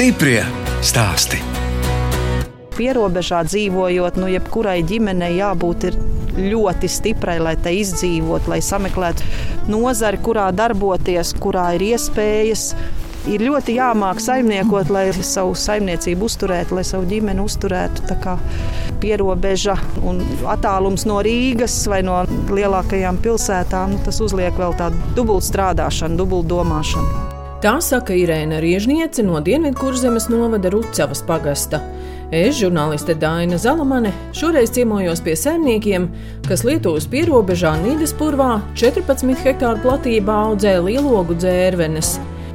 Stiprie stāsti. Pierobežā dzīvojot, nu, jebkurai ģimenei jābūt ļoti stiprai, lai te izdzīvotu, lai sameklētu nozari, kurā darboties, kurā ir iespējas. Ir ļoti jāmāk saimniekot, lai savu saimniecību uzturētu, lai savu ģimeni uzturētu. Tā kā pierobeža un attālums no Rīgas vai no lielākajām pilsētām, nu, tas uzliek vēl tādu dubult strādāšanu, dubult domāšanu. Tā saka Irēna Riežniece no Dienvidkurzemes novada Rucavas pagasta. Es, žurnāliste Dāna Zalamane, šoreiz ciemojos pie saimniekiem, kas Lietuvas pierobežā Nīdas purvā 14 hektāru platībā audzē lielogu dzērvenes.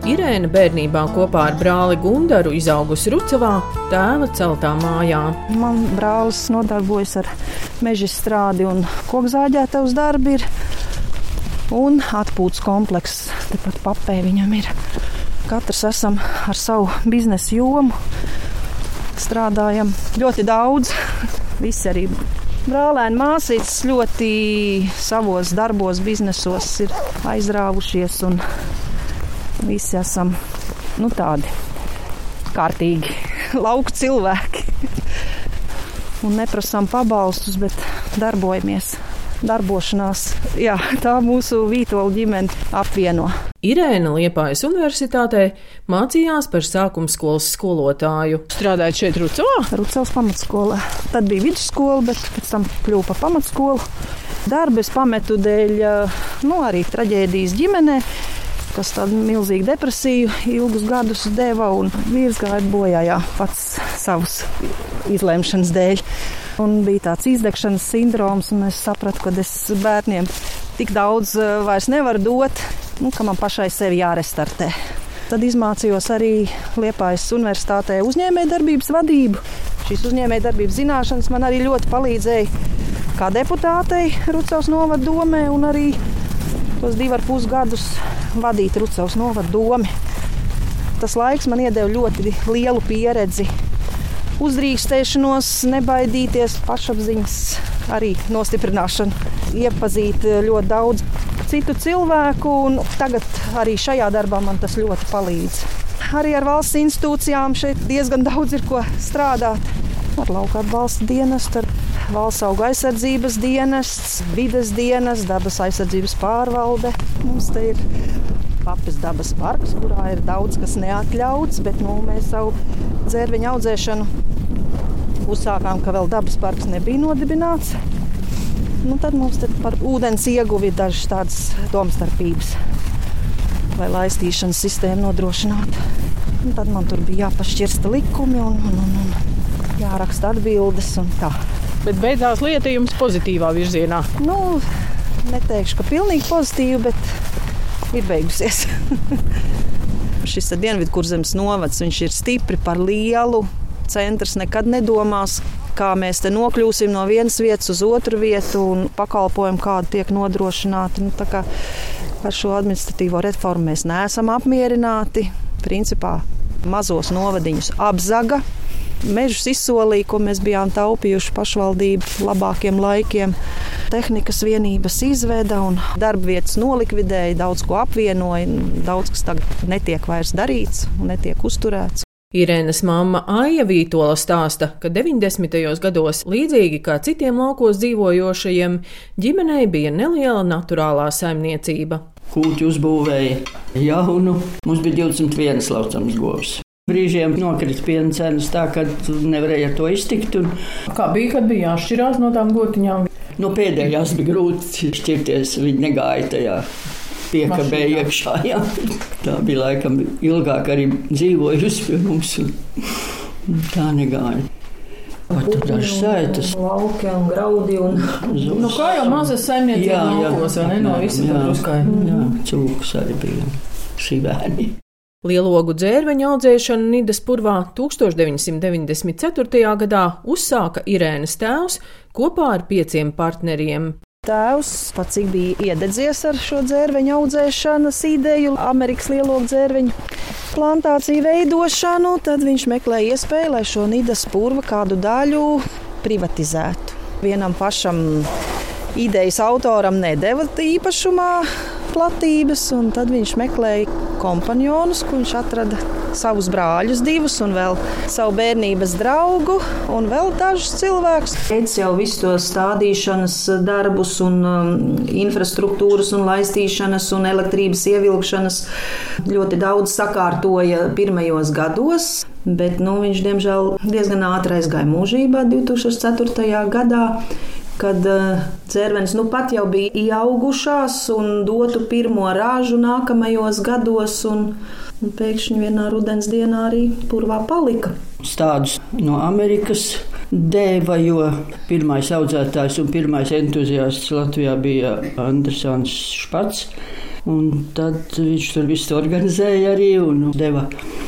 Irēna bērnībā kopā ar brāli Gundaru izaugusi Rucavā, tēva celtā mājā. Man brālis nodarbojas ar meža strādi un kokzāģētavas darbu. Un atpūtas komplekss. Tepat papē viņam ir. Katrs esam ar savu biznesa jomu. Strādājam ļoti daudz. Visi arī brālēni, māsītes ļoti savos darbos, biznesos ir aizrāvušies. Visi esam nu, tādi kārtīgi lauku cilvēki. Un neprasām pabalstus, bet darbojamies darbošanās. Jā, tā mūsu vītola ģimene apvieno. Irēna Liepājas universitātē mācījās par sākuma skolas skolotāju. Strādājot šeit Rucavā? Rucavas pamatskolā. Tad bija vidusskola, bet pēc tam kļuva par pamatskolu. Darbu es pametu dēļ nu, arī traģēdijas ģimenē kas tādu milzīgu depresiju ilgus gadus deva, un vīrs gāja bojā jā, pats savus izlemšanas dēļ. Un bija tāds izdegšanas sindroms, un es sapratu, ka es bērniem tik daudz eh, vairs nevaru dot, nu, ka man pašai sevi jārestartē. Tad izmācījos arī Liepājas Universitātē uzņēmējdarbības vadību. Šīs uzņēmējdarbības zināšanas man arī ļoti palīdzēja kā deputātei Rucavas novada domē un arī tos divus ar pus gadus vadīt Rucavas novada domu. Tas laiks man iedeva ļoti lielu pieredzi uzdrīkstēšanos, nebaidīties, pašapziņas arī nostiprināšanu, iepazīt ļoti daudz citu cilvēku, tagad arī šajā darbā man tas ļoti palīdz. Arī ar valsts institūcijām šeit diezgan daudz ir ko strādāt. Ar lauka atbalsta dienestu, ar valsts auga aizsardzības dienests, vides dienests, dabas aizsardzības pārvalde. Mums te ir Papas dabas parks, kurā ir daudz kas neatļauts, bet nu, mēs savu dzērveņu audzēšanu uzsākām, ka vēl dabas parks nebija nodibināts. Nu, tad mums par ūdens ieguvi ir dažas tādas domstarpības, lai laistīšanas sistēmu nodrošinātu. Un tad man tur bija jāpašķirsta likumi un, un, un, un jāraksta atbildes. Bet beidzās lieta jums pozitīvā virzienā. Nu, neteikšu, ka pilnīgi pozitīvi, bet ir beigusies. Šis Dienvidkurzemes novads ir stipri par lielu. Centrs nekad nedomās, kā mēs te nokļūsim no vienas vietas uz otru vietu un pakalpojumu, kāda tiek nodrošināta. Nu, ar šo administratīvo reformu mēs neesam apmierināti. Principā mazos novadiņus apzaga. Mežus izsolīja, ko mēs bijām taupījuši pašvaldību labākiem laikiem tehnikas vienības izveda un darba vietas nolikvidēja, daudz ko apvienoja. Daudz kas tagad netiek vairs darīts un netiek uzturēts. Irēnas mamma Aija Vītola stāsta, ka 90. gados, līdzīgi kā citiem laukos dzīvojošajiem, ģimenei bija neliela naturālā saimniecība. Kūķi uzbūvēja jaunu, mums bija 21 laucams govs. Brīžiem nokrita piena cenas tā, ka nevarēja ar to iztikt. Un... Kā bija, kad bija jāšķirās no tām gotiņām? No pēdējās bija grūti šķirties. Viņi negāja tajā piekabē iekšā. Jā. Tā bija laikam ilgāk arī dzīvojusi pie mums. Tā negāja. Tur dažas sētas. Lauki un graudi un zūs. Nu, kā jau mazas saimniecības laukos, vai ne? No visam druskai. Jā, cūkas arī bija šī bērni. Lielogu dzērveņa audzēšanu Nidas purvā 1994. gadā uzsāka Irēnas tēvs kopā ar pieciem partneriem. Tēvs pats bija iededzies ar šo dzērveņu audzēšanas ideju, Amerikas lielogu dzērveņu plantāciju veidošanu. Tad viņš meklēja iespēju, lai šo Nidas purva kādu daļu privatizētu. Vienam pašam idejas autoram nedēva īpašumā platības, un tad viņš meklēja kompanionus, kur viņš atrada savus brāļus divus un vēl savu bērnības draugu un vēl dažus cilvēkus. Pēc jau visu to stādīšanas darbus un um, infrastruktūras un laistīšanas un elektrības ievilkšanas ļoti daudz sakārtoja pirmajos gados. Bet nu, viņš, diemžēl, diezgan ātri aizgāja mūžībā 2004. gadā kad uh, dzērvenes nu pat jau bija ieaugušās un dotu pirmo rāžu nākamajos gados. Un, un pēkšņi vienā rudens dienā arī purvā palika. Stādus no Amerikas dēva, jo pirmais audzētājs un pirmais entuziasts Latvijā bija Andersons Špats. Un tad viņš tur visu organizēja arī un deva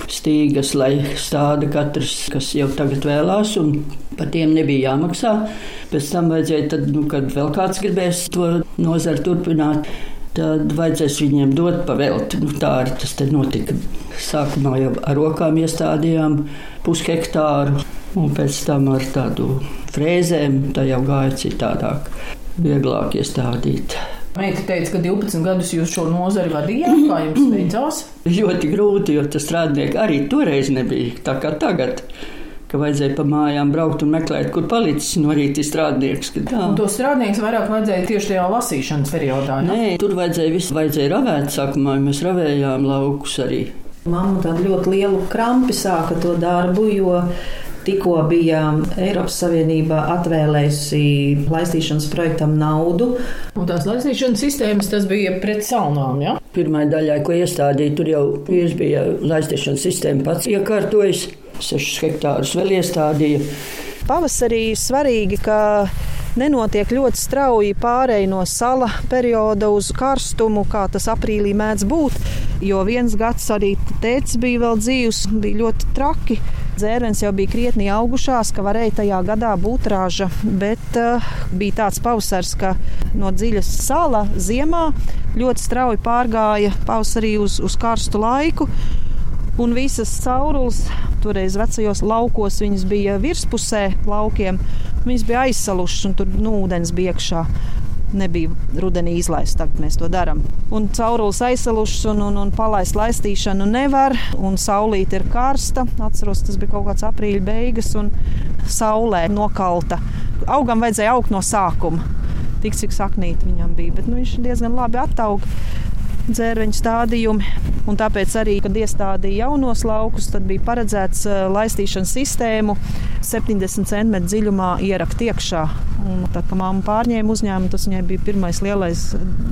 stīgas, lai stāda katrs, kas jau tagad vēlās, par tiem nebija jāmaksā. Pēc tam vajadzēja, tad, nu, kad vēl kāds gribēs to nozari turpināt, tad vajadzēs viņiem dot pavēlti. Nu, tā arī tas notika. Sākumā jau ar rokām iestādījām pushektāru, un pēc tam ar tādu frēzēm tā jau gāja citādāk, vieglāk iestādīt. Meita teica, ka 12 gadus jūs šo nozari vadījāt. Kā jums beidzās? Ļoti grūti, jo tas strādnieki arī toreiz nebija tā kā tagad. Ka vajadzēja pa mājām braukt un meklēt, kur palicis no rīta strādnieks. To strādnieks vairāk vajadzēja tieši tajā lasīšanas periodā. Ja? Nē, tur vajadzēja visu, vajadzēja ravēt sākumā, mēs ravējām laukus arī. Mamma tādu ļoti lielu krampi sāka to darbu, jo Tikko bija Eiropas Savienība atvēlējusi laistīšanas projektam naudu. Un tās laistīšanas sistēmas tas bija pret salnām, ja? Pirmā daļā, ko iestādīja, tur jau bija laistīšanas sistēma pats iekārtojis. 6 hektārus vēl iestādīja. Pavasarī svarīgi, ka nenotiek ļoti strauji pārēj no sala perioda uz karstumu, kā tas aprīlī mēdz būt. Jo viens gads arī tēvs bija vēl dzīvs, bija ļoti traki dzērvenes jau bija krietni augušās, ka varēja tajā gadā būt raža. Bet uh, bija tāds pavasars, ka no dziļas sala ziemā ļoti strauji pārgāja pavasarī uz, uz karstu laiku. Un visas caurules, toreiz vecajos laukos, viņas bija virspusē laukiem. Viņas bija aizsalušas, un tur nu, ūdens bija iekšā nebija rudenī izlaista. Tagad mēs to darām. Un caurules aizsalušas un, un, un palaist laistīšanu nevar. Un saulīte ir karsta. Atceros, tas bija kaut kāds aprīļa beigas un saulē nokalta. Augam vajadzēja augt no sākuma. Tik cik saknīti viņam bija, bet nu, viņš diezgan labi attauga dzērveņu stādījumi. Un tāpēc arī, kad iestādīja jaunos laukus, tad bija paredzēts eh, laistīšanas sistēmu 70 cm dziļumā ierakt iekšā. Un, tad, kad mamma pārņēma uzņēmumu, tas viņai bija pirmais lielais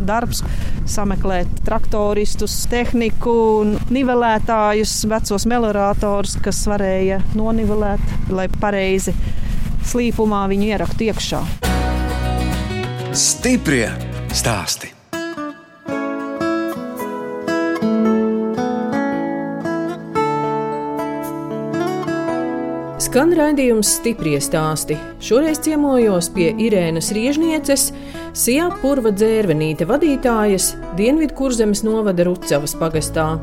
darbs - sameklēt traktoristus, tehniku, nivelētājus, vecos melioratorus, kas varēja nonivelēt, lai pareizi slīpumā viņu ieraktu iekšā. Stiprie stāsti! Skan raidījums stipri stāsti. Šoreiz ciemojos pie Irēnas Riežnieces, Sijā Purva dzērvenīte vadītājas Dienvidkurzemes novada Rucavas pagastā.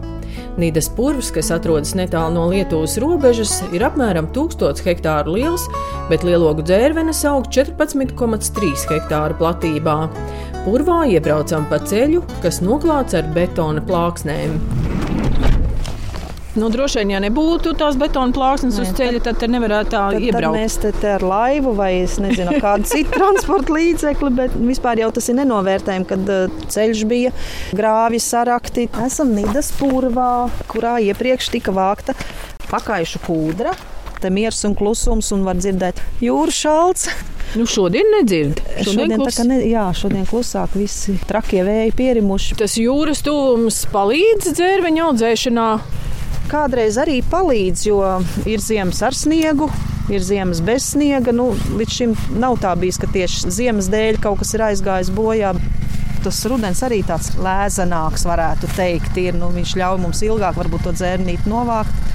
Nīdas purvs, kas atrodas netālu no Lietuvas robežas, ir apmēram 1000 hektāru liels, bet lielogu dzērvenes aug 14,3 hektāru platībā. Purvā iebraucam pa ceļu, kas noklāts ar betona plāksnēm. Nu, droši vien, ja nebūtu tās betona plāksnes uz ceļa, tad te nevarētu tā tad, iebraukt. Tad mēs te, te ar laivu vai nezinu, kādu citu transporta līdzekli, bet vispār jau tas ir nenovērtējami, kad uh, ceļš bija grāvji sarakti. Esam Nidas purvā, kurā iepriekš tika vākta pakaišu pūdra. Te miers un klusums, un var dzirdēt jūras šalts. Nu, šodien nedzird. Šodien, šodien, klus... ne, jā, šodien klusāk visi trakie vēji pierimuši. Tas jūras tuvums palīdz dzērveņa audzēšanā kādreiz arī palīdz, jo ir ziemas ar sniegu. Ir ziemas bez sniega. Nu, līdz šim nav tā bijis, ka tieši ziemas dēļ kaut kas ir aizgājis bojā. Tas rudens arī tāds lēzenāks, varētu teikt. Ir, nu, viņš ļauj mums ilgāk varbūt to dzērnīt novākt.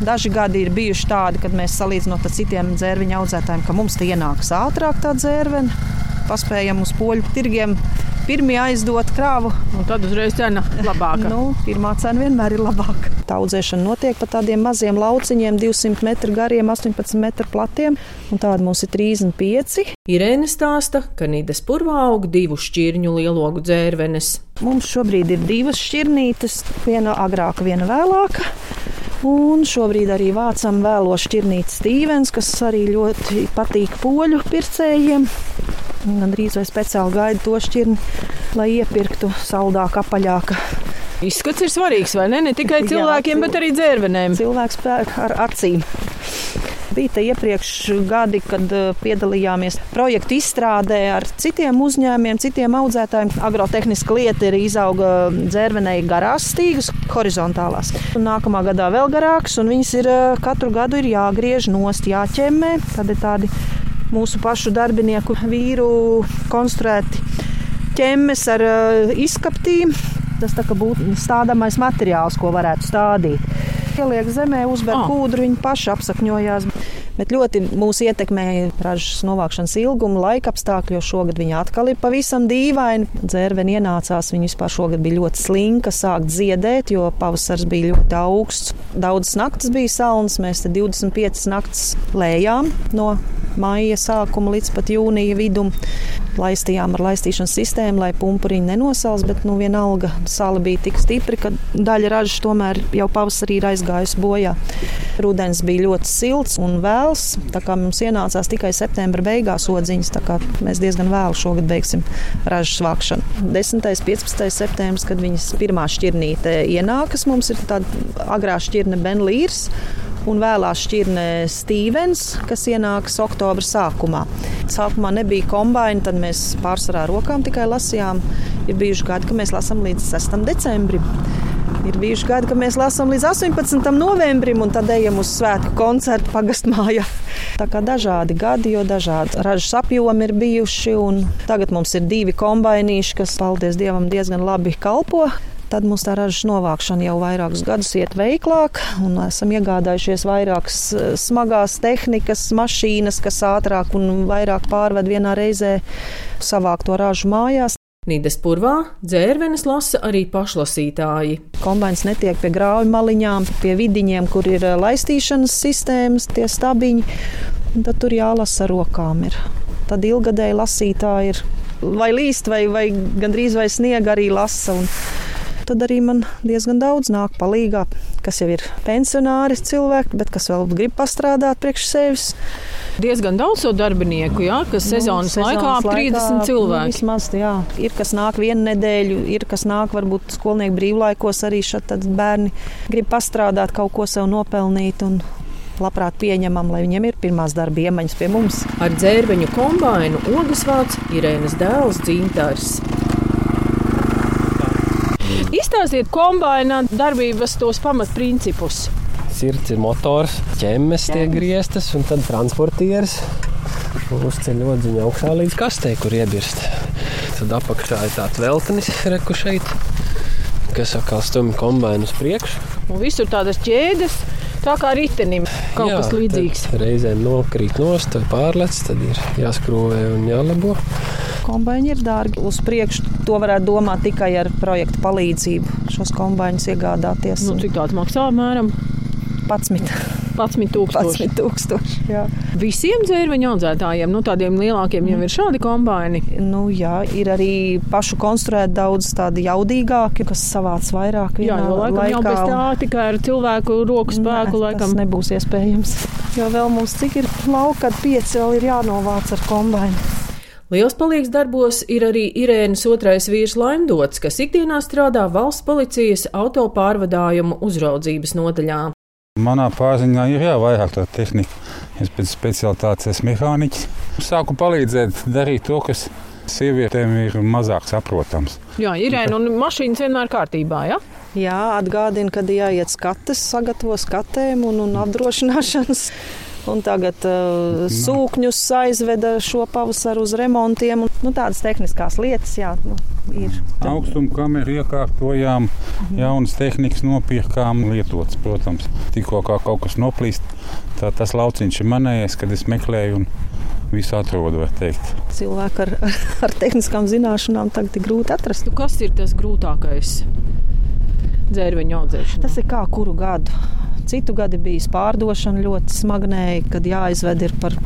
Daži gadi ir bijuši tādi, kad mēs salīdzinot ar citiem dzērviņu audzētājiem, ka mums tie ienākas ātrāk tā dzērvene. Paspējam uz poļu tirgiem pirmie aizdot kravu. Un tad uzreiz cena labāka. nu, pirmā cena vienmēr ir labāka. Tā audzēšana notiek pa tādiem maziem lauciņiem, 200 metru gariem, 18 metru platiem, un tādi mums ir 35. Irēna stāsta, ka Nīdas purvā aug divu šķirņu lielogu dzērvenes. Mums šobrīd ir divas šķirnītes, viena agrāka, viena vēlāka. Un šobrīd arī vācam vēlo šķirnīti Stīvens, kas arī ļoti patīk poļu pircējiem. Gan drīz vai speciāli gaida to šķirni, lai iepirktu saldāk, apaļāk. Izskats ir svarīgs, vai ne? Ne tikai cilvēkiem, Jā, bet arī dzērvenēm. Cilvēks ar acīm. Bija te iepriekš gadi, kad eh, piedalījāmies projektu izstrādē ar citiem uzņēmumiem, citiem audzētājiem. Agrotehniska lieta ir izauga dzērvenēji garās stīgas, horizontālās. Un nākamā gadā vēl garāks, un viņas ir eh, katru gadu ir jāgriež nost, jāķemmē. Tad ir tādi mūsu pašu darbinieku vīru konstruēti ķemmes ar uh, izskaptīm. Tas tā kā būtu stādāmais materiāls, ko varētu stādīt ieliek zemē, uzber oh. kūdru, viņi paši apsakņojās. Bet ļoti mūs ietekmēja ražas novākšanas ilguma, laika apstākļi, jo šogad viņa atkal ir pavisam dīvaini. Dzērveni ienācās, viņa vispār šogad bija ļoti slinka, sākt ziedēt, jo pavasars bija ļoti augsts. Daudzas naktis bija salnas, mēs te 25 naktis lējām no maija sākuma līdz pat jūnija vidum. Laistījām ar laistīšanas sistēmu, lai pumpuriņi nenosals, bet nu, vienalga sāla bija tik stipra, ka daļa ražas tomēr jau pavasarī ir aizgājusi bojā. Rudens bija ļoti silts un vēls, tā kā mums ienācās tikai septembra beigās odziņas, tā kā mēs diezgan vēlu šogad beigsim ražas vākšanu. 10. un 15. septembris, kad viņas pirmā šķirnīte ienākas, mums ir tāda agrā šķirne Benlīrs un vēlā šķirne Stevens, kas ienāks oktobra sākumā. Sākumā nebija kombinācija, tad mēs pārsvarā rokām tikai lasījām. Ir bijuši gadi, kad mēs lasām līdz 6. decembrim. Ir bijuši gadi, kad mēs lasām līdz 18. novembrim, un tad ejam uz svētku koncertu pagastmājā. Tā kā dažādi gadi, jo dažādi ražas apjomi ir bijuši. Tagad mums ir divi kombinācijas, kas, paldies Dievam, diezgan labi kalpo tad mums tā ražas novākšana jau vairākus gadus iet veiklāk, un esam iegādājušies vairākas eh, smagās tehnikas, mašīnas, kas ātrāk un vairāk pārved vienā reizē savākt to ražu mājās. Nīdas purvā dzērvenes lasa arī pašlasītāji. Kombinācijas netiek pie grāvju maliņām, pie vidiņiem, kur ir eh, laistīšanas sistēmas, tie stabiņi. Tad tur jālasa rokām. Ir. Tad ilgadēji lasītāji ir vai līst, vai, vai gandrīz vai sniega arī lasa. Un tad arī man diezgan daudz nāk palīgā, kas jau ir pensionāri cilvēki, bet kas vēl grib pastrādāt priekš sevis. Diezgan daudz to darbinieku, jā, kas nu, sezonas, sezonas laikā ap 30 laikā, cilvēki. Vismaz, jā. Ir kas nāk vienu nedēļu, ir kas nāk varbūt skolnieku brīvlaikos arī šeit bērni grib pastrādāt, kaut ko sev nopelnīt. Un, labprāt pieņemam, lai viņiem ir pirmās darba iemaņas pie mums. Ar dzērveņu kombināciju ogas vāc Irēnas dēls Dzintars. Izstāstiet kombinācijas darbības tos pamatprincipus. Sirds ir motors, ķemmes tiek grieztas un tad transportieris uzceļ lodziņu augšā līdz kastei, kur iebirst. Tad apakšā ir tāds veltenis, reku šeit, kas atkal stumj kombināciju uz priekšu. Un visur tādas ķēdes, tā kā ritenim kaut Jā, kas līdzīgs. Reizēm nokrīt nost, pārlec, tad ir jāskrūvē un jālabo. Kombinācija ir dārga. Uz priekšu to varētu domāt tikai ar projektu palīdzību. Šos kombinācijas iegādāties. Nu, cik tāds maksā apmēram? 11. 11 tūkstoši. 11 tūkstoši jā. Visiem dzērveņu audzētājiem, nu tādiem lielākiem, jau ir šādi kombināni. Nu, jā, ir arī pašu konstruēti daudz tādi jaudīgāki, kas savāc vairāk. Jā, jo laikam laikā, jau bez tā tikai ar cilvēku roku spēku ne, laikam nebūs iespējams. Jo vēl mums cik ir lauka, kad pieci vēl ir jānovāc ar kombināciju. Liels palīgs darbos ir arī Irēnas otrais vīrs Laimdots, kas ikdienā strādā valsts policijas auto pārvadājumu uzraudzības nodaļā. Manā pārziņā ir jā, vairāk tā tehnika. Es pēc specialitātes esmu mehāniķis. Sāku palīdzēt darīt to, kas sievietēm ir mazāk saprotams. Jā, Irēna un mašīnas vienmēr kārtībā. Ja? Jā, atgādina, kad jāiet skates, sagatavo skatēm un, un apdrošināšanas. Un tagad uh, sūkņus aizveda šo pavasaru uz remontiem. Un, nu, tādas tehniskās lietas, jā, nu, ir. Augstuma kameru iekārtojām, mhm. jaunas tehnikas nopirkām, lietotas, protams. Tikko kā kaut kas noplīst, tā tas lauciņš ir manējais, kad es meklēju. Visu atrodu, var teikt. Cilvēku ar, ar tehniskām zināšanām tagad ir grūti atrast. Nu, kas ir tas grūtākais dzērveņu audzēšanā? Tas ir kā kuru gadu Citu gadu bijis pārdošana ļoti smagnēji, kad jāizved ir par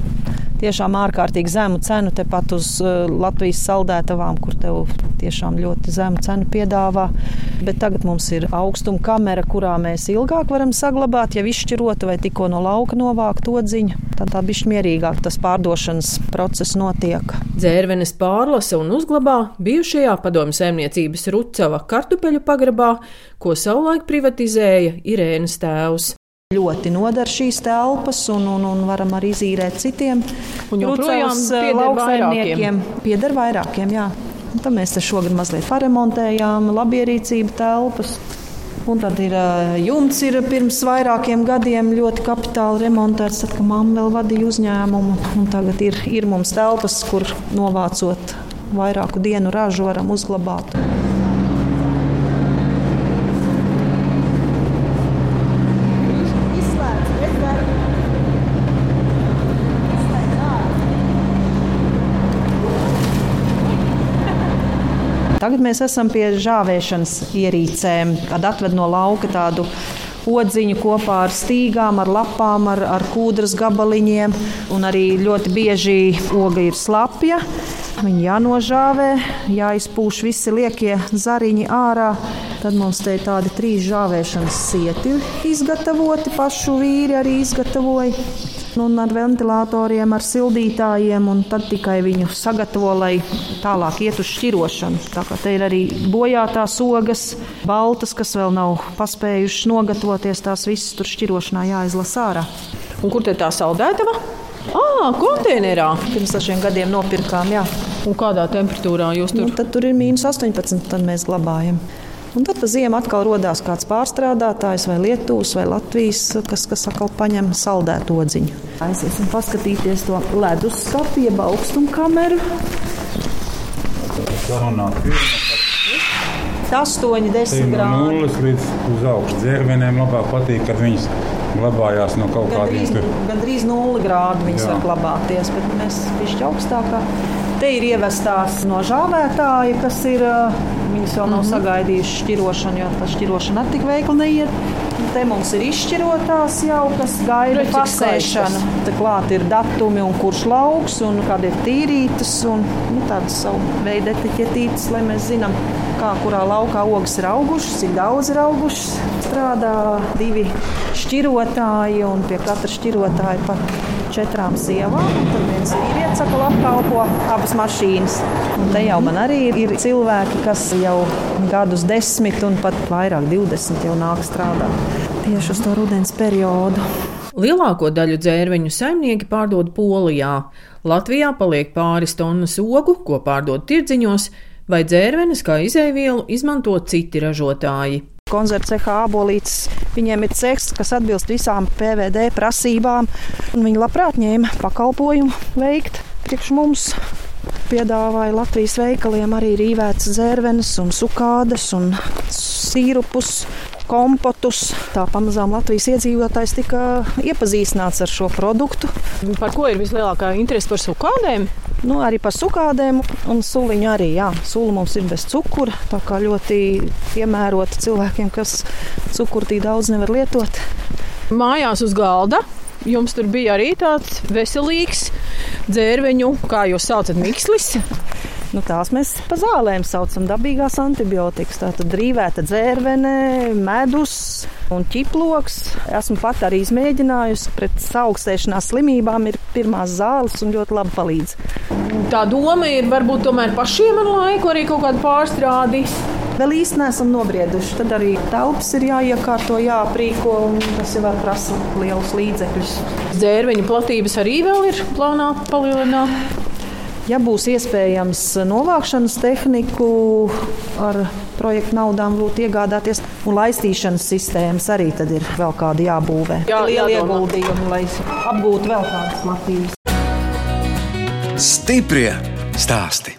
tiešām ārkārtīgi zemu cenu tepat uz uh, Latvijas saldētavām, kur tev tiešām ļoti zemu cenu piedāvā. Bet tagad mums ir augstuma kamera, kurā mēs ilgāk varam saglabāt, ja izšķirotu vai tikko no lauka novākt odziņu. Tad tā bišķi mierīgāk tas pārdošanas process notiek. Dzērvenes pārlasa un uzglabā bijušajā padomju saimniecības Rucava kartupeļu pagrabā, ko savulaik privatizēja Irēnas tēvs. Ļoti nodara šīs telpas, un, un, un varam arī izīrēt citiem. Un joprojām eh, lauksaimniekiem. Pieder vairākiem, jā. Un tad mēs te šogad mazliet paremontējām labierīcību telpas. Un tad ir eh, jumts, ir pirms vairākiem gadiem ļoti kapitāli remontēts, tad, kad mamma vēl vadīja uzņēmumu. Un tagad ir, ir mums telpas, kur novācot vairāku dienu ražu, varam uzglabāt. Tagad mēs esam pie žāvēšanas ierīcēm, kad atved no lauka tādu odziņu kopā ar stīgām, ar lapām, ar, ar kūdras gabaliņiem. Un arī ļoti bieži oga ir slapja. Viņa jānožāvē, jāizpūš visi liekie zariņi ārā. Tad mums te ir tādi trīs žāvēšanas sieti izgatavoti, pašu vīri arī izgatavoja. Un ar ventilatoriem, ar sildītājiem, un tad tikai viņu sagatavo, lai tālāk iet uz šķirošanu. Tā kā te ir arī bojātās ogas, baltas, kas vēl nav paspējušas nogatavoties, tās visas tur šķirošanā jāizlasa ārā. Un kur te tā saldētava? Ah, konteinerā. Pirms dažiem gadiem nopirkām, jā. Un kādā temperatūrā jūs Nu, tur? tad tur ir mīnus 18, tad mēs glabājam. Un tad pa ziemu atkal radās kāds pārstrādātājs, vai Lietuvas, vai Latvijas, kas, kas atkal paņem saldētu odziņu. Aiziesim paskatīties to ledus skatu, jeb augstumkameru. Sarunāt. 8, 10 No grādi. nulles līdz uz augšu. Dzērvenēm labāk patīk, kad viņas glabājās no kaut Gandrīz, kādiem tur. gandrīz 0 grādi viņas Jā. var glabāties, bet mēs pišķi augstākā. Te ir ievestās no žāvētāja, kas ir. ā, Viņas vēl nav mm -hmm. sagaidījušas šķirošanu, jo tā šķirošana arī tik veikli neiet. Te mums ir izšķirotās jau, kas gaida pasēšanu. Te klāt ir datumi un kurš lauks un kāda ir tīrītas un nu, tādas savu veidu etiķetītes, lai mēs zinām, kā kurā laukā ogas ir augušas, cik daudz ir augušas. Strādā divi šķirotāji un pie katra šķirotāja pa četrām sievām. un Tad viens vīrietis atkal apkalpo abas mašīnas. Un te jau man arī ir cilvēki, kas jau gadus desmit un pat vairāk, 20 jau nāk strādāt tieši uz to rudens periodu. Lielāko daļu dzērveņu saimnieki pārdod Polijā. Latvijā paliek pāris tonnas ogu, ko pārdod tirdziņos, vai dzērvenes kā izēvielu izmanto citi ražotāji. Koncerts cehā abolītis. Viņiem ir ceks, kas atbilst visām PVD prasībām. un Viņi labprāt ņēma pakalpojumu veikt priekš mums. Piedāvāja Latvijas veikaliem arī rīvētas zērvenes, un sukādes un sīrupus. Kompotus. Tā pamazām Latvijas iedzīvotājs tika iepazīstināts ar šo produktu. Par ko ir vislielākā interese par sukādēm? Nu, arī par sukādēm un suliņu arī. Jā. Sula mums ir bez cukura. Tā kā ļoti piemērota cilvēkiem, kas cukuru tik daudz nevar lietot. Mājās uz galda. Jums tur bija arī tāds veselīgs dzērveņu, kā jūs saucat, mikslis. Nu, tās mēs pa zālēm saucam dabīgās antibiotikas. Tā tad drīvēta dzērvene, medus un ķiploks. Esmu pat arī izmēģinājusi pret augstēšanās slimībām. Ir pirmās zāles un ļoti labi palīdz. Tā doma ir varbūt tomēr pašiem ar laiku arī kaut kādu pārstrādi. Vēl īsti neesam nobrieduši. Tad arī telpas ir jāiekārto, jāaprīko, un tas jau prasa lielus līdzekļus. Dzērveņu platības arī vēl ir plānā palielināt. Ja būs iespējams novākšanas tehniku ar projektu naudām būtu iegādāties, un laistīšanas sistēmas arī tad ir vēl kādi jābūvē. Jā, lieli jādomā. ieguldījumi, lai apgūtu vēl kādas Latvijas. Stiprie stāsti.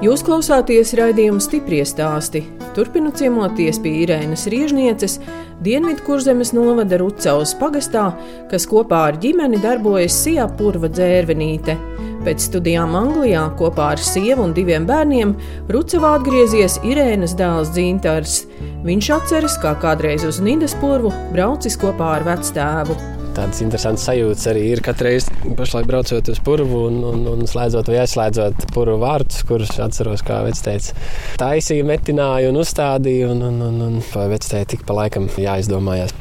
Jūs klausāties raidījuma stipri stāstī. Turpinot ciemoties pie Irēnas Riežnieces, Dienvidkurzemes novada Rucavas pagastā, kas kopā ar ģimeni darbojas Sijā Purva dzērvenīte. Pēc studijām Anglijā kopā ar sievu un diviem bērniem Rucavā atgriezies Irēnas dēls Dzintars. Viņš atceras, kā kādreiz uz Nīdas purvu braucis kopā ar vectēvu tādas interesantas sajūtas arī ir katru reizi, pašlaik braucot uz purvu un, un, un slēdzot vai aizslēdzot purvu vārtus, kurus atceros, kā vecteicis taisīja, metināja un uzstādīja. Un, un, un, un vai vecteici tik pa laikam jāizdomājās.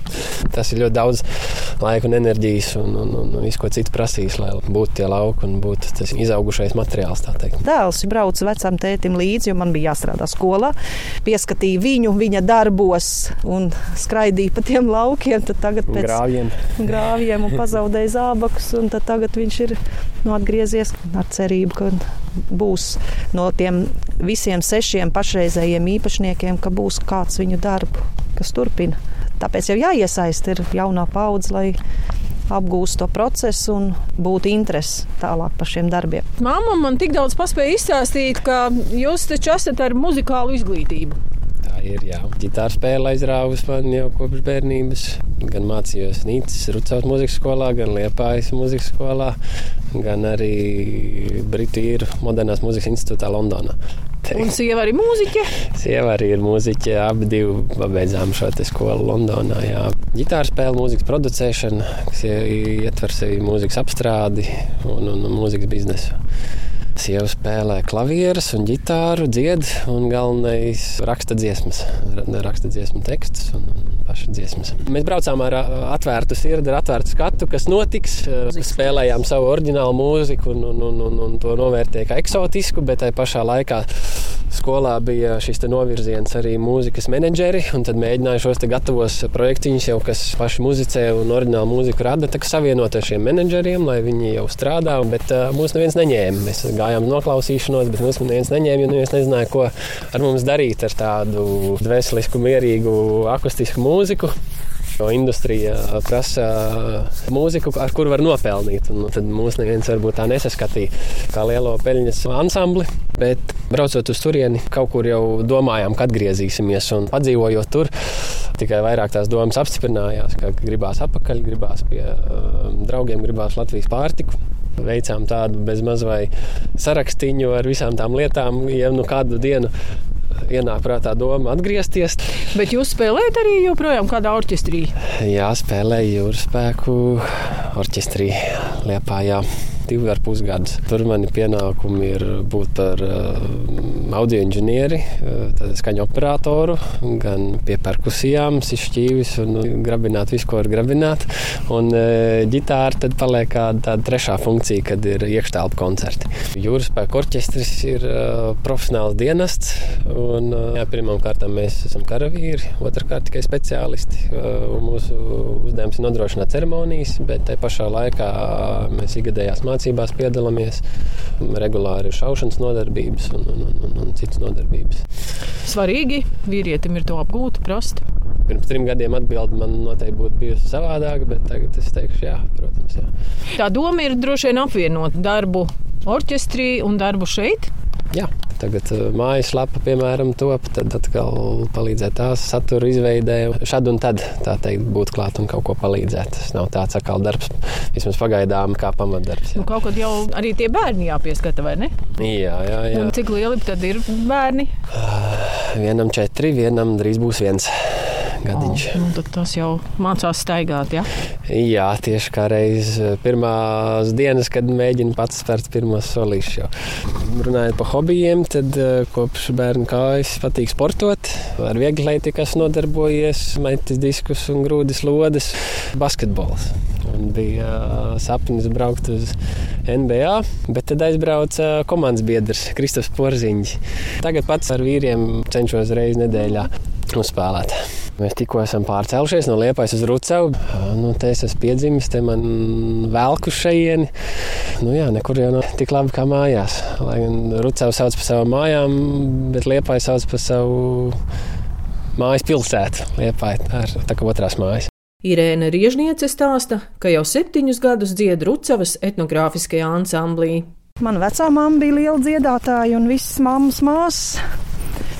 Tas ir ļoti daudz laika un enerģijas un, un, un, un visu ko citu prasīs, lai būtu tie lauki un būtu tas izaugušais materiāls. Dēls brauca vecam tētim līdzi, jo man bija jāstrādā skolā. Pieskatīja viņu, viņa darbos un skraidīja pa tiem laukiem. Tad tagad pēc grāviem. grāviem rāvjiem un pazaudēja zābakus. Tagad viņš ir nu, atgriezies ar cerību, ka būs no tiem visiem sešiem pašreizējiem īpašniekiem, ka būs kāds viņu darbu, kas turpina. Tāpēc jau jāiesaist ir jaunā paudze, lai apgūst to procesu un būtu interesi tālāk par šiem darbiem. Māma man tik daudz paspēja izstāstīt, ka jūs taču esat ar muzikālu izglītību. Tā ir. Jā. Gitāra spēle aizrāvusi man jau kopš bērnības. Gan mācījos Nīcas Rucavas mūzikas skolā, gan Liepājas mūzikas skolā, gan arī Britu īru modernās mūzikas institūtā Londonā. Teikt. Un sieva arī mūziķe? Sieva arī ir mūziķe. Abi divi pabeidzām šo skolu Londonā. Jā. Gitāra spēle, mūzikas producēšana, kas ietver sevi mūzikas apstrādi un, un, un mūzikas biznesu. Sieva spēlē klavierus un ģitāru, dzied un galvenais raksta dziesmas, raksta dziesmu tekstus un, pašas dziesmas. Mēs braucām ar atvērtu sirdi, ar atvērtu skatu, kas notiks. Spēlējām savu oriģinālu mūziku un, un, un, un, un to novērtēja kā eksotisku, bet tajā pašā laikā skolā bija šis novirziens arī mūzikas menedžeri. Tad mēģināju šos gatavos projektiņus, jau kas paši muzicē un oriģinālu mūziku rada, savienot ar šiem menedžeriem, lai viņi jau strādā. Bet uh, mūs neviens neņēma. Mēs gājām uz noklausīšanos, bet mūs neviens neņēma, jo neviens nezināja, ko ar mums darīt ar tādu dvēselisku, mierīgu, akustisku mūziku. Jo industrija prasa mūziku, ar kuru var nopelnīt. Un tad mūs neviens varbūt tā nesaskatīja kā lielo peļņas ansambli. Bet braucot uz turieni, kaut kur jau domājām, ka atgriezīsimies. Un padzīvojot tur, tikai vairāk tās domas apstiprinājās, ka gribās atpakaļ, gribās pie um, draugiem, gribās Latvijas pārtiku veicām tādu bezmaz vai sarakstīņu ar visām tām lietām, ja nu kādu dienu ienāk prātā doma atgriezties. Bet jūs spēlējat arī joprojām kādā orķestrī? Jā, spēlēju jūras spēku orķestrī Liepā. Divi ar pus gadus. Tur mani pienākumi ir būt par uh, audio inženieri, uh, skaņu operatoru, gan pie perkusijām, sišķīvis un nu, grabināt visu, ko var grabināt. Un uh, ģitāra tad paliek tāda trešā funkcija, kad ir iekštelpu koncerti. Jūras spēku orķestris ir profesionāls dienests. Un, jā, pirmām kārtām mēs esam karavīri, otrkārt tikai speciālisti. Mūsu uzdevums ir nodrošināt ceremonijas, bet tajā pašā laikā mēs ikgadējās mācības mācībās piedalāmies. Regulāri ir šaušanas nodarbības un, un, un, un, un citas nodarbības. Svarīgi vīrietim ir to apgūt, prast. Pirms trim gadiem atbildi man noteikti būtu bijusi savādāka, bet tagad es teikšu, jā, protams. Jā. Tā doma ir droši vien apvienot darbu orķestrī un darbu šeit. Jā, tagad uh, mājaslapa, piemēram, top, tad atkal palīdzēt tās satura izveidē. Šad un tad, tā teikt, būt klāt un kaut ko palīdzēt. Tas nav tāds atkal darbs, vismaz pagaidām, kā pamatdarbs. Jā. Nu, kaut kad jau arī tie bērni jāpieskata, vai ne? Jā, jā, jā. Un cik lieli tad ir bērni? Uh, vienam četri, vienam drīz būs viens gadiņš. Oh, nu, tas jau mācās staigāt. Ja? Jā, tieši kā reiz eh, pirmās dienas, kad mēģinu pats spērt pirmos solīšus. Runājot par hobijiem, tad eh, kopš bērnu kājas patīk sportot. Ar vieglietīkas nodarbojies, metis diskus un grūdis lodes, basketbols. Un bija uh, sapnis braukt uz NBA, bet tad aizbrauca komandas biedrs Kristofs Porziņš. Tagad pats ar vīriem cenšos reizi nedēļā uzspēlēt. Mēs tikko esam pārcēlušies no Liepājas uz Rucavu. Nu, te es esmu piedzimis, te man velku šejieni. Nu, jā, nekur jau nav tik labi kā mājās. Lai gan Rucavu sauc par savām mājām, bet Liepāja sauc par savu mājas pilsētu. Liepāja tā ir tā kā otrās mājas. Irēna Riežniece stāsta, ka jau septiņus gadus dzied Rucavas etnogrāfiskajā ansamblī. Mana vecā mamma bija liela dziedātāja un visas mammas māsas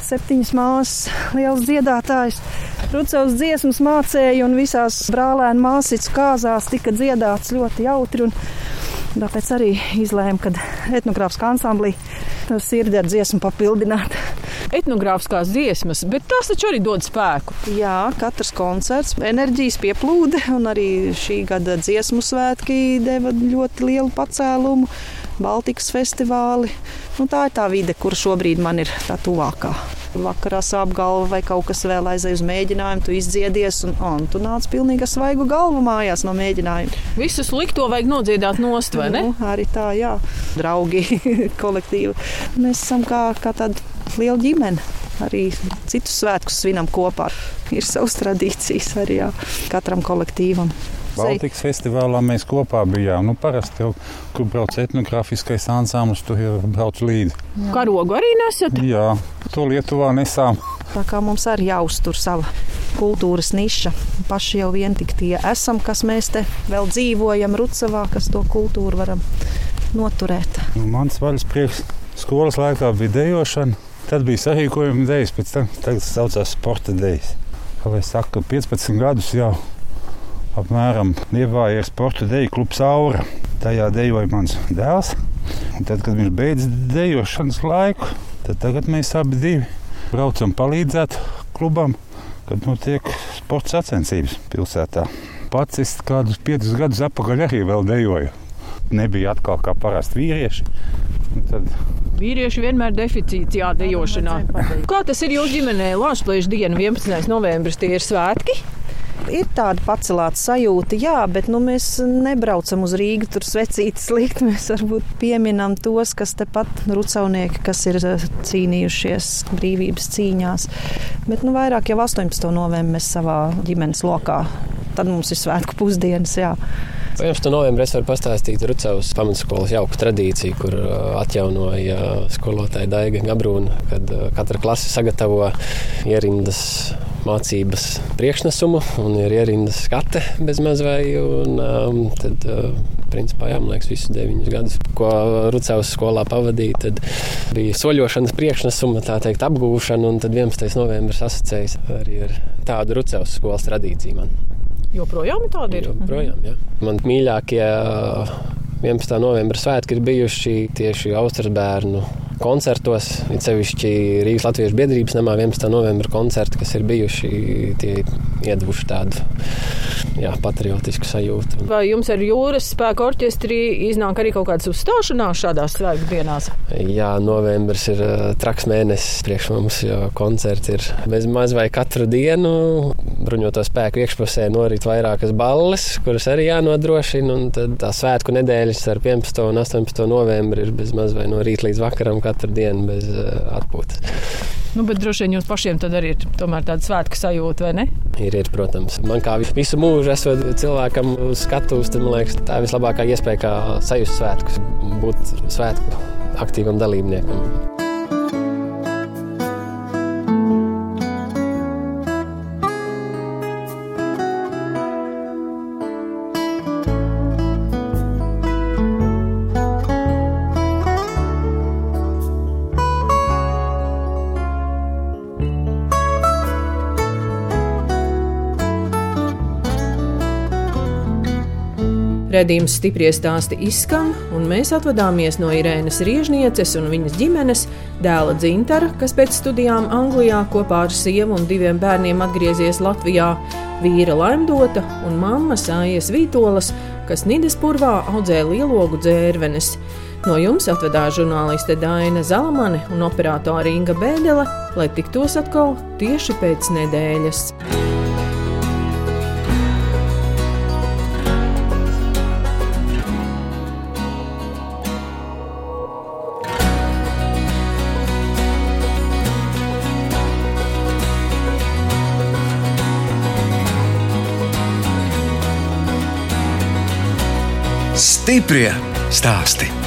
septiņas māsas, liels dziedātājs. Rucavas dziesmas mācēja un visās brālēnu māsīcu kāzās tika dziedāts ļoti jautri. Un Tāpēc arī izlēmu, ka etnogrāfiskā ansamblī sirdi ar dziesmu papildināt. Etnogrāfiskās dziesmas, bet tās taču arī dod spēku. Jā, katrs koncerts, enerģijas pieplūde, un arī šī gada dziesmu svētki deva ļoti lielu pacēlumu. Baltikas festivāli. Nu, tā ir tā vide, kur šobrīd man ir tā tuvākā. Vakarā sāp galva vai kaut kas vēl aizej uz mēģinājumu, tu izdziedies, un, un tu nāc pilnīgi ar svaigu galvu mājās no mēģinājuma. Visu slikto vajag nodziedāt nost, vai ne? Nu, arī tā, jā. Draugi, kolektīvi. Mēs esam kā, kā tāda liela ģimene. Arī citus svētkus svinam kopā. Ir savas tradīcijas arī jā, katram kolektīvam. Baltikas festivālā mēs kopā bijām. Nu, parasti jau, kur brauc etnogrāfiskais ansamblis, tur jau brauc līdzi. Karogu arī nesat? Jā, to Lietuvā nesām. Tā kā mums arī jāuztur sava kultūras niša. Paši jau vien tik tie esam, kas mēs te vēl dzīvojam Rucavā, kas to kultūru varam noturēt. Nu, mans vaļas prieks skolas laikā bija dejošana. Tad bija sarīkojuma dēļas, pēc tam tas saucās sporta dēļas. Kā lai saka, 15 gadus jau apmēram ievāja sporta deju klubs Aura. Tajā dejoja mans dēls. Un tad, kad viņš beidz dejošanas laiku, tad tagad mēs abi divi braucam palīdzēt klubam, kad notiek sporta sacensības pilsētā. Pats es kādus piecus gadus atpakaļ arī vēl dejoju. Nebija atkal kā parasti vīrieši. Un tad Vīrieši vienmēr deficīts jādejošanā. Kā tas ir jūsu ģimenē? Latvijas diena, 11. novembris, tie ir svētki. Ir tāda pacelāta sajūta, jā, bet nu, mēs nebraucam uz Rīgu, tur svecītas likt. Mēs varbūt pieminam tos, kas tepat rucaunieki, kas ir eh, cīnījušies brīvības cīņās. Bet nu, vairāk jau 18. novembrī mēs savā ģimenes lokā. Tad mums ir svētku pusdienas. Jā. 11. novembrī es varu pastāstīt Rucavas pamatskolas jauku tradīciju, kur uh, atjaunoja skolotāja Daiga Gabrūna, kad uh, katra klase sagatavo ierindas mācības priekšnesumu un ir ierindas skate bez maz vai. Un, um, tad, uh, principā, jā, man liekas, visus deviņus gadus, ko Rucavas skolā pavadīja, tad bija soļošanas priekšnesuma, tā teikt, apgūšana, un tad 11. novembris asociējas arī ar tādu Rucavas skolas tradīciju man. Joprojām tāda ir. Joprojām, jā. Man mīļākie 11. novembra svētki ir bijuši tieši Austrijas bērnu koncertos. It sevišķi Rīgas Latvijas biedrības namā 11. novembra koncerti, kas ir bijuši, tie iedevuši tādu jā, patriotisku sajūtu. Vai jums ar jūras spēku orķestri iznāk arī kaut kādas uzstāšanās šādās svētku dienās? Jā, novembris ir uh, traks mēnesis priekš mums, jo koncerti ir bez maz vai katru dienu. Bruņoto spēku iekšpusē norit vairākas balles, kuras arī jānodrošina, un tad tā svētku nedēļas ar 11. un 18. novembri ir bez maz vai no rīta līdz vakaram katru dienu bez uh, atpūtas. Nu, bet droši vien jums pašiem arī ir tāda svētku sajūta, vai ne? Ir, ir, protams. Man kā visu mūžu esot cilvēkam uz skatuves, man liekas, tā ir vislabākā iespēja, kā sajust svētkus, būt svētku aktīvam dalībniekam. Redījums stipri stāsti izskan, un mēs atvadāmies no Irēnas Riežnieces un viņas ģimenes, dēla Dzintara, kas pēc studijām Anglijā kopā ar sievu un diviem bērniem atgriezies Latvijā, vīra Laimdota un mammas Sājas Vītolas, kas Nidespurvā audzē lielogu dzērvenes. No jums atvedās žurnāliste Daina Zalamane un operātore Inga Bēdele, lai tiktos atkal tieši pēc nedēļas. Stiprie stāsti.